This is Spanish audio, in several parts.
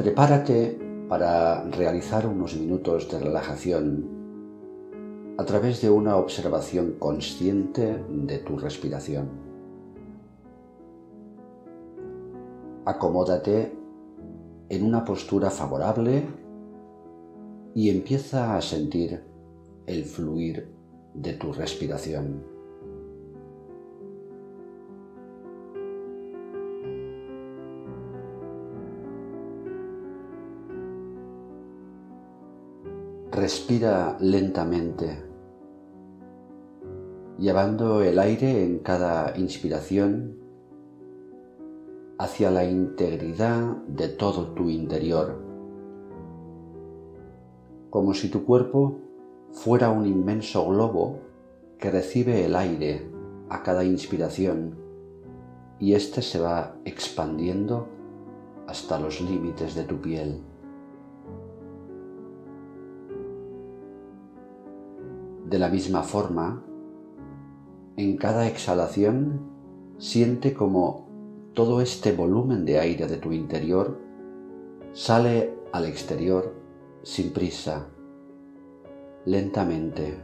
Prepárate para realizar unos minutos de relajación a través de una observación consciente de tu respiración. Acomódate en una postura favorable y empieza a sentir el fluir de tu respiración. Respira lentamente, llevando el aire en cada inspiración hacia la integridad de todo tu interior, como si tu cuerpo fuera un inmenso globo que recibe el aire a cada inspiración y éste se va expandiendo hasta los límites de tu piel. De la misma forma, en cada exhalación siente como todo este volumen de aire de tu interior sale al exterior sin prisa, lentamente.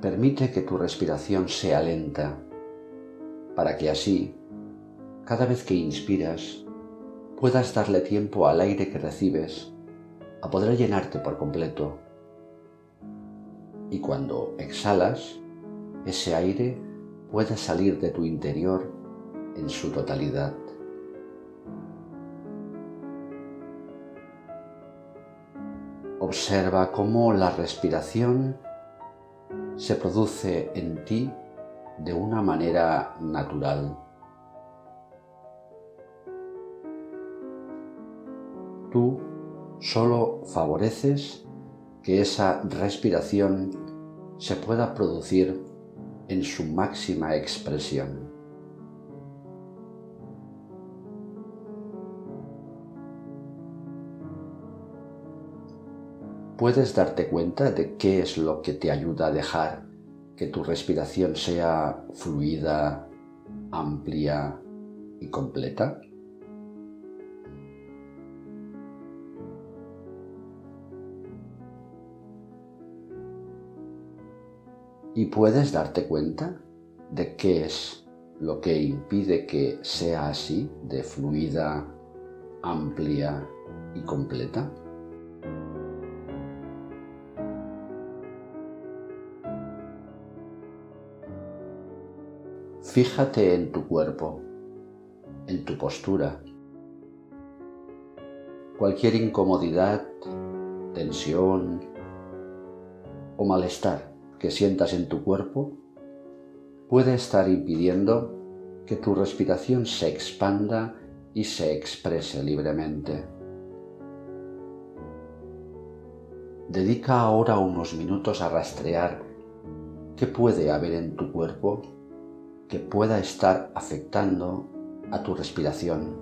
Permite que tu respiración sea lenta para que así, cada vez que inspiras, puedas darle tiempo al aire que recibes a poder llenarte por completo. Y cuando exhalas, ese aire pueda salir de tu interior en su totalidad. Observa cómo la respiración se produce en ti de una manera natural. Tú solo favoreces que esa respiración se pueda producir en su máxima expresión. ¿Puedes darte cuenta de qué es lo que te ayuda a dejar que tu respiración sea fluida, amplia y completa? Y puedes darte cuenta de qué es lo que impide que sea así, de fluida, amplia y completa. Fíjate en tu cuerpo, en tu postura. Cualquier incomodidad, tensión o malestar que sientas en tu cuerpo puede estar impidiendo que tu respiración se expanda y se exprese libremente. Dedica ahora unos minutos a rastrear qué puede haber en tu cuerpo que pueda estar afectando a tu respiración.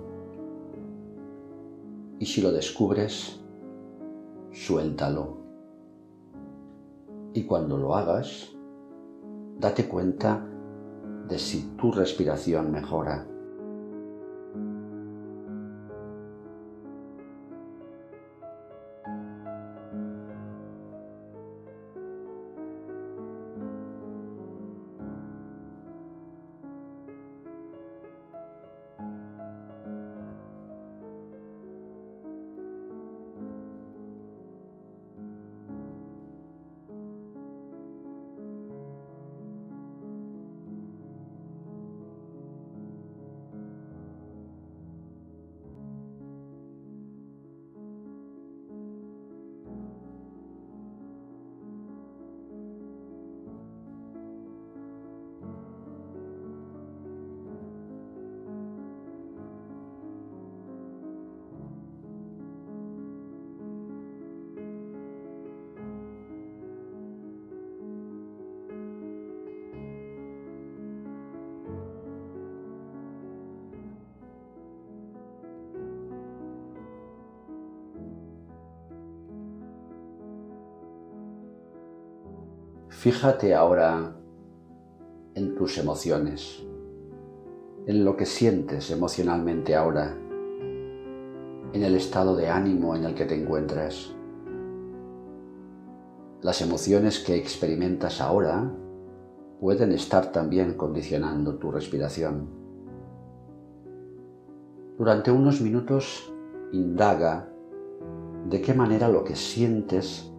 Y si lo descubres, suéltalo. Y cuando lo hagas, date cuenta de si tu respiración mejora. Fíjate ahora en tus emociones, en lo que sientes emocionalmente ahora, en el estado de ánimo en el que te encuentras. Las emociones que experimentas ahora pueden estar también condicionando tu respiración. Durante unos minutos indaga de qué manera lo que sientes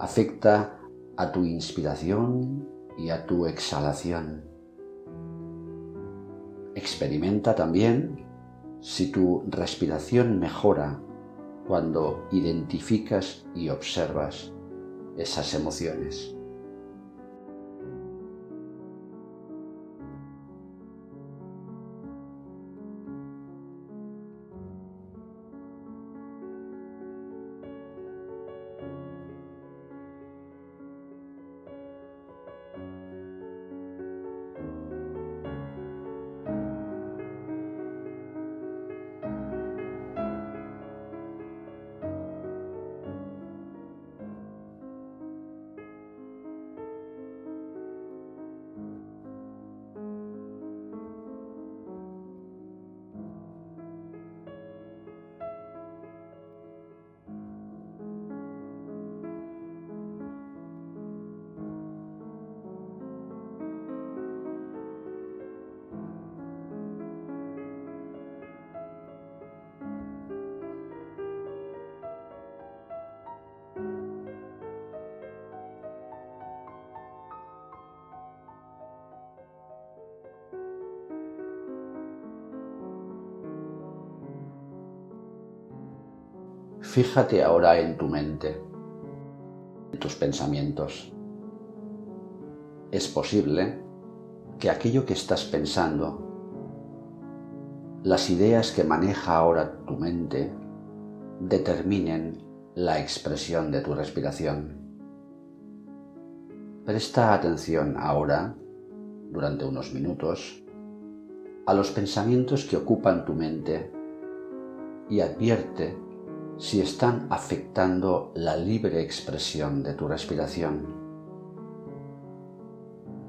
afecta a tu inspiración y a tu exhalación. Experimenta también si tu respiración mejora cuando identificas y observas esas emociones. Fíjate ahora en tu mente, en tus pensamientos. Es posible que aquello que estás pensando, las ideas que maneja ahora tu mente, determinen la expresión de tu respiración. Presta atención ahora, durante unos minutos, a los pensamientos que ocupan tu mente y advierte si están afectando la libre expresión de tu respiración.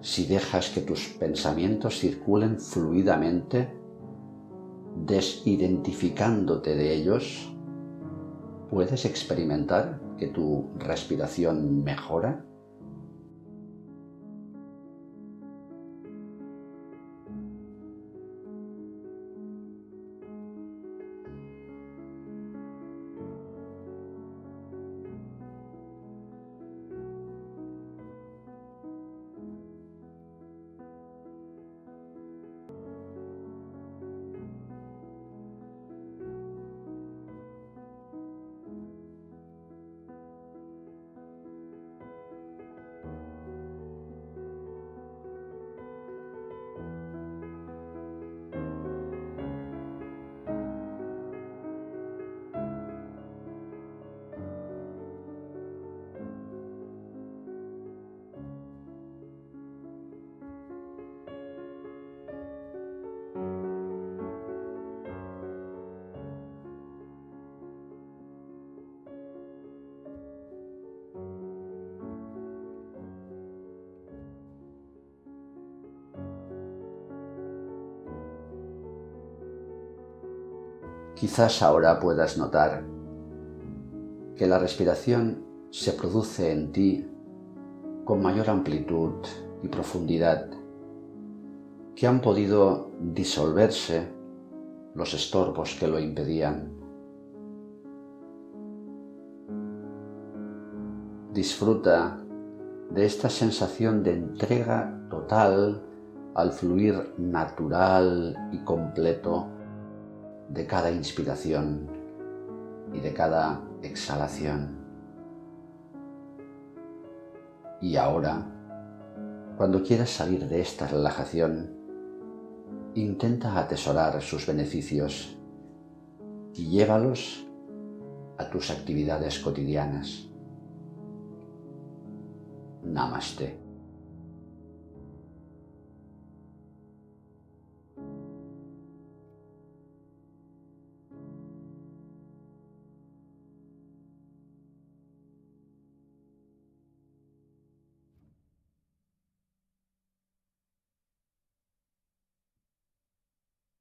Si dejas que tus pensamientos circulen fluidamente, desidentificándote de ellos, puedes experimentar que tu respiración mejora Quizás ahora puedas notar que la respiración se produce en ti con mayor amplitud y profundidad, que han podido disolverse los estorbos que lo impedían. Disfruta de esta sensación de entrega total al fluir natural y completo de cada inspiración y de cada exhalación. Y ahora, cuando quieras salir de esta relajación, intenta atesorar sus beneficios y llévalos a tus actividades cotidianas. Namaste.